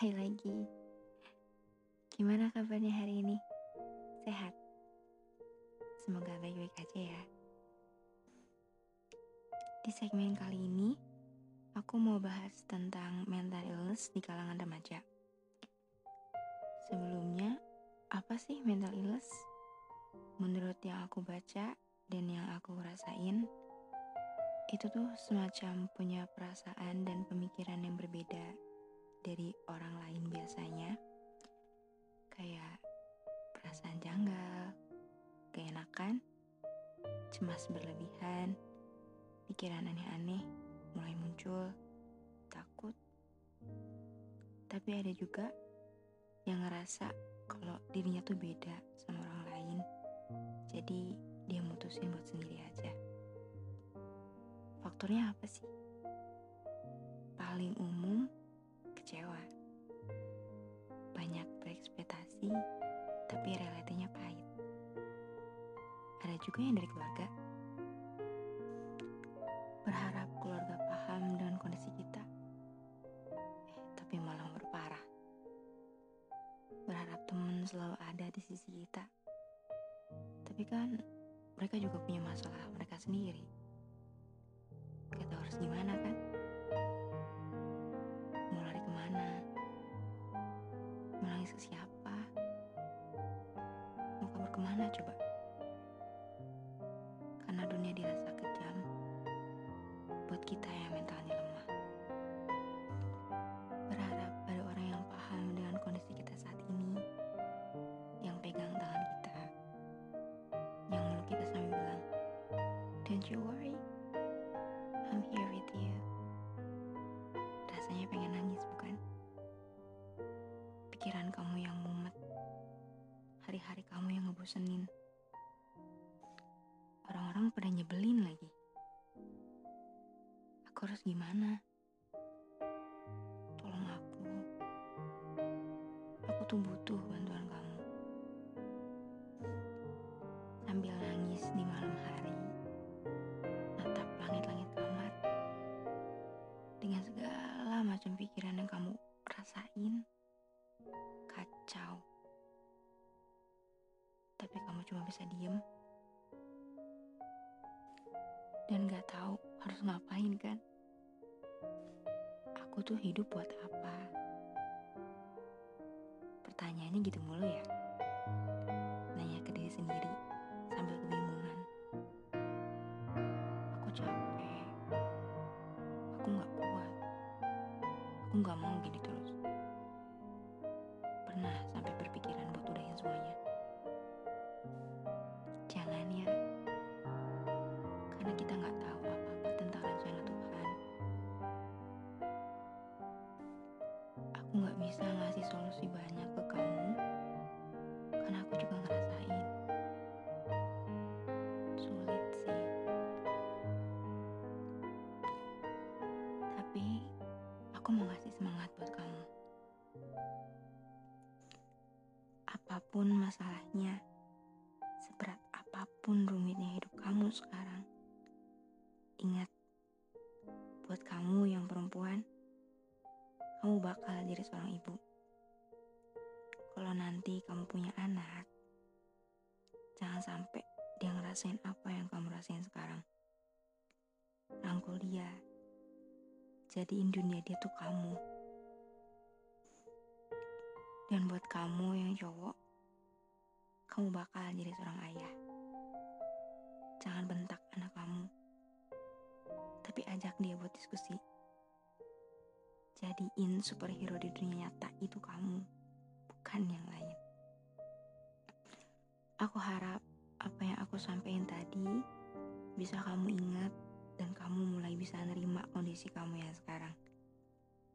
Hai lagi. Gimana kabarnya hari ini? Sehat? Semoga baik-baik aja ya. Di segmen kali ini, aku mau bahas tentang mental illness di kalangan remaja. Sebelumnya, apa sih mental illness? Menurut yang aku baca dan yang aku rasain, itu tuh semacam punya perasaan dan pemikiran yang berbeda dari orang lain biasanya. Kayak perasaan janggal, keenakan, cemas berlebihan, pikiran aneh-aneh mulai muncul, takut. Tapi ada juga yang ngerasa kalau dirinya tuh beda sama orang lain. Jadi dia mutusin buat sendiri aja. Faktornya apa sih? Paling umum, juga yang dari keluarga. Berharap keluarga paham dengan kondisi kita. Eh, tapi malah berparah. Berharap teman selalu ada di sisi kita. Tapi kan mereka juga punya masalah mereka sendiri. Kita harus gimana kan? Mau lari ke mana? Menangis ke siapa? Mau kabur ke mana coba? Dunia dirasa kejam buat kita yang mentalnya lemah. Berharap ada orang yang paham dengan kondisi kita saat ini, yang pegang tangan kita, yang meluk kita sambil bilang, Don't you worry, I'm here with you. Rasanya pengen nangis bukan? Pikiran kamu yang mumet, hari-hari kamu yang ngebosenin. Orang-orang pada nyebelin lagi. Aku harus gimana? Tolong aku. Aku tuh butuh bantuan kamu. Sambil nangis di malam hari, natap langit-langit kamar. Dengan segala macam pikiran yang kamu rasain, kacau. Tapi kamu cuma bisa diem dan gak tahu harus ngapain kan? Aku tuh hidup buat apa? Pertanyaannya gitu mulu ya. Nanya ke diri sendiri sambil kebingungan. Aku capek. Aku gak kuat. Aku gak mau gini terus. Pernah sampai berpikiran buat udahin semuanya. Aku mau ngasih semangat buat kamu. Apa pun masalahnya, seberat apa pun rumitnya hidup kamu sekarang, ingat, buat kamu yang perempuan, kamu bakal jadi seorang ibu. Kalau nanti kamu punya anak, jangan sampai dia ngerasain apa yang kamu rasain sekarang. Rangkul dia, jadiin dunia dia tuh kamu. Dan buat kamu yang cowok, kamu bakal jadi seorang ayah. Jangan bentak anak kamu, tapi ajak dia buat diskusi. Jadiin superhero di dunia nyata itu kamu, bukan yang lain. Aku harap apa yang aku sampaikan tadi bisa kamu ingat dan kamu mulai bisa nerima kondisi kamu yang sekarang.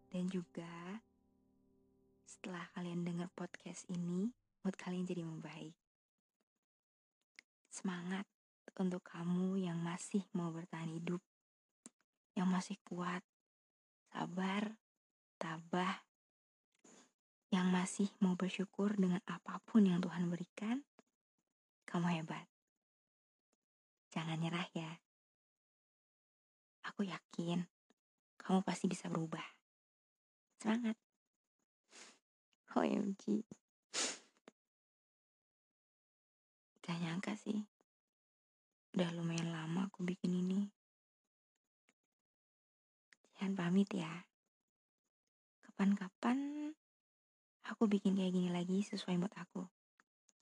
Dan juga setelah kalian dengar podcast ini, mood kalian jadi membaik. Semangat untuk kamu yang masih mau bertahan hidup, yang masih kuat, sabar, tabah, yang masih mau bersyukur dengan apa pun yang Tuhan berikan, kamu hebat. Jangan nyerah ya. Aku yakin kamu pasti bisa berubah. Semangat! OMG. Gak nyangka sih. Udah lumayan lama aku bikin ini. Jangan pamit ya. Kapan-kapan aku bikin kayak gini lagi sesuai mood aku.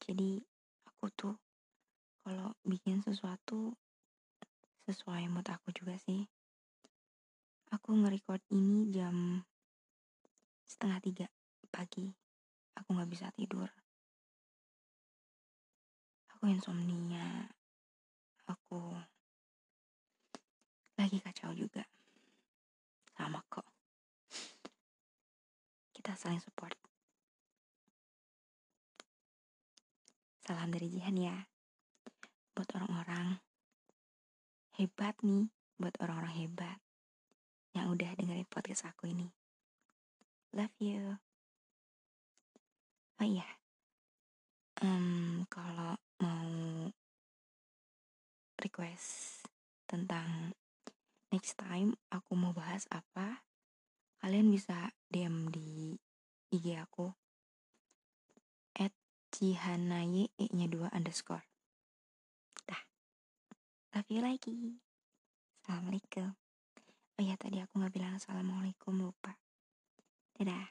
Jadi aku tuh kalau bikin sesuatu sesuai mood aku juga sih. Aku nge-record ini jam setengah tiga pagi. Aku gak bisa tidur. Aku insomnia. Aku lagi kacau juga. Sama kok. Kita saling support. Salam dari Jihan ya. Buat orang-orang hebat nih. Buat orang-orang hebat. Yang udah dengerin podcast aku ini. Love you. Oh iya. Um, kalau mau request tentang next time aku mau bahas apa, kalian bisa DM di IG aku at cihanaye e nya 2 underscore. Dah. Love you lagi. Assalamualaikum. Oh ya tadi aku nggak bilang assalamualaikum lupa. Dadah.